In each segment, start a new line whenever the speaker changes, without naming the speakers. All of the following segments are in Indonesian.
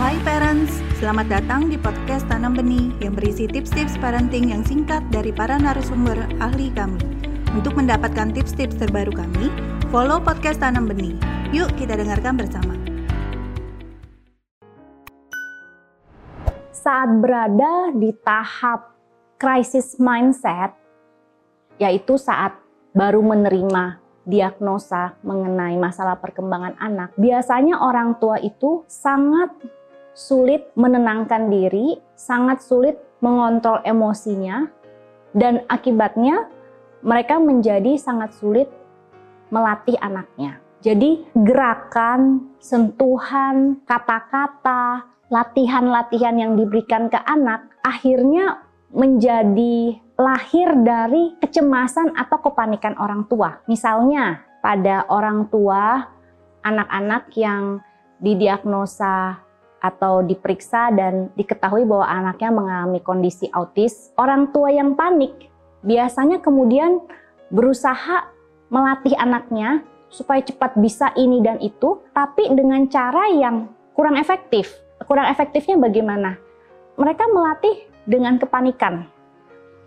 Hai parents, selamat datang di podcast Tanam Benih yang berisi tips-tips parenting yang singkat dari para narasumber ahli kami. Untuk mendapatkan tips-tips terbaru kami, follow podcast Tanam Benih. Yuk kita dengarkan bersama.
Saat berada di tahap krisis mindset, yaitu saat baru menerima diagnosa mengenai masalah perkembangan anak, biasanya orang tua itu sangat sulit menenangkan diri, sangat sulit mengontrol emosinya, dan akibatnya mereka menjadi sangat sulit melatih anaknya. Jadi gerakan, sentuhan, kata-kata, latihan-latihan yang diberikan ke anak akhirnya menjadi lahir dari kecemasan atau kepanikan orang tua. Misalnya, pada orang tua anak-anak yang didiagnosa atau diperiksa dan diketahui bahwa anaknya mengalami kondisi autis, orang tua yang panik biasanya kemudian berusaha melatih anaknya supaya cepat bisa ini dan itu, tapi dengan cara yang kurang efektif. Kurang efektifnya bagaimana? Mereka melatih dengan kepanikan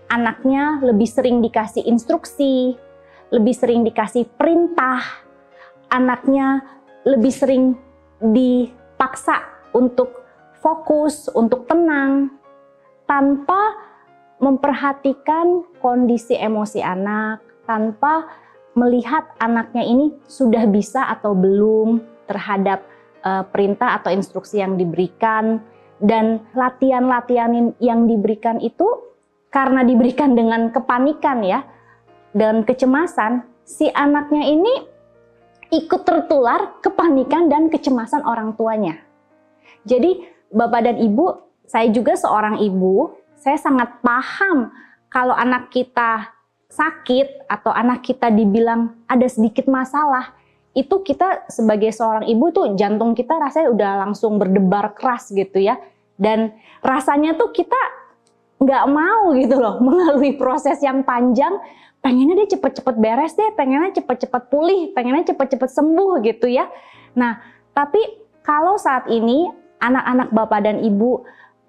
anaknya lebih sering dikasih instruksi, lebih sering dikasih perintah, anaknya lebih sering dipaksa untuk fokus, untuk tenang, tanpa memperhatikan kondisi emosi anak, tanpa melihat anaknya ini sudah bisa atau belum terhadap uh, perintah atau instruksi yang diberikan, dan latihan-latihan yang diberikan itu karena diberikan dengan kepanikan ya dan kecemasan, si anaknya ini ikut tertular kepanikan dan kecemasan orang tuanya. Jadi Bapak dan Ibu, saya juga seorang ibu, saya sangat paham kalau anak kita sakit atau anak kita dibilang ada sedikit masalah, itu kita sebagai seorang ibu tuh jantung kita rasanya udah langsung berdebar keras gitu ya. Dan rasanya tuh kita nggak mau gitu loh melalui proses yang panjang pengennya dia cepet-cepet beres deh pengennya cepet-cepet pulih pengennya cepet-cepet sembuh gitu ya nah tapi kalau saat ini anak-anak bapak dan ibu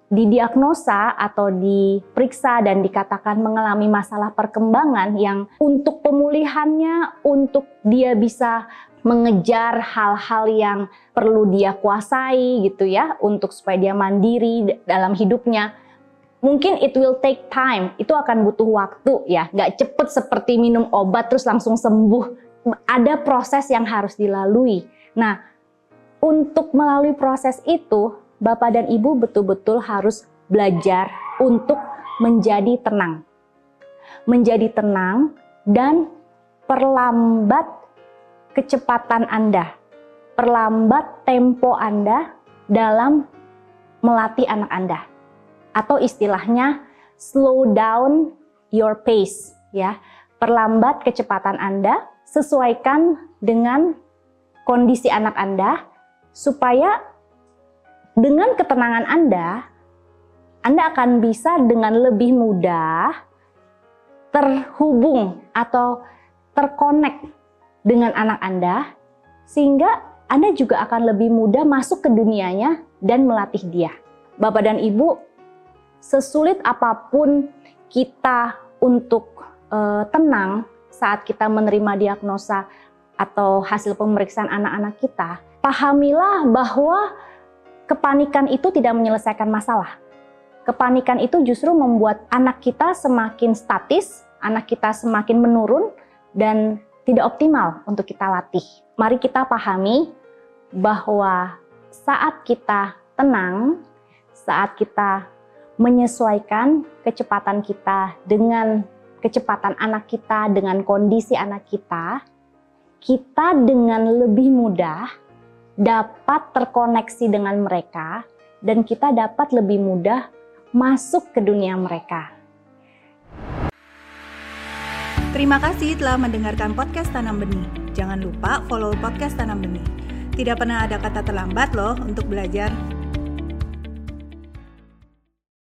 didiagnosa atau diperiksa dan dikatakan mengalami masalah perkembangan yang untuk pemulihannya, untuk dia bisa mengejar hal-hal yang perlu dia kuasai gitu ya, untuk supaya dia mandiri dalam hidupnya mungkin it will take time. Itu akan butuh waktu ya. Nggak cepet seperti minum obat terus langsung sembuh. Ada proses yang harus dilalui. Nah, untuk melalui proses itu, Bapak dan Ibu betul-betul harus belajar untuk menjadi tenang. Menjadi tenang dan perlambat kecepatan Anda. Perlambat tempo Anda dalam melatih anak Anda atau istilahnya slow down your pace ya. Perlambat kecepatan Anda, sesuaikan dengan kondisi anak Anda supaya dengan ketenangan Anda Anda akan bisa dengan lebih mudah terhubung atau terkonek dengan anak Anda sehingga Anda juga akan lebih mudah masuk ke dunianya dan melatih dia. Bapak dan Ibu, sesulit apa pun kita untuk uh, tenang saat kita menerima diagnosa atau hasil pemeriksaan anak-anak kita, pahamilah bahwa kepanikan itu tidak menyelesaikan masalah. Kepanikan itu justru membuat anak kita semakin statis, anak kita semakin menurun, dan tidak optimal untuk kita latih. Mari kita pahami bahwa saat kita tenang, saat kita menyesuaikan kecepatan kita dengan kecepatan anak kita, dengan kondisi anak kita, kita dengan lebih mudah dapat terkoneksi dengan mereka dan kita dapat lebih mudah masuk ke dunia mereka.
Terima kasih telah mendengarkan podcast Tanam Benih. Jangan lupa follow podcast Tanam Benih. Tidak pernah ada kata terlambat loh untuk belajar.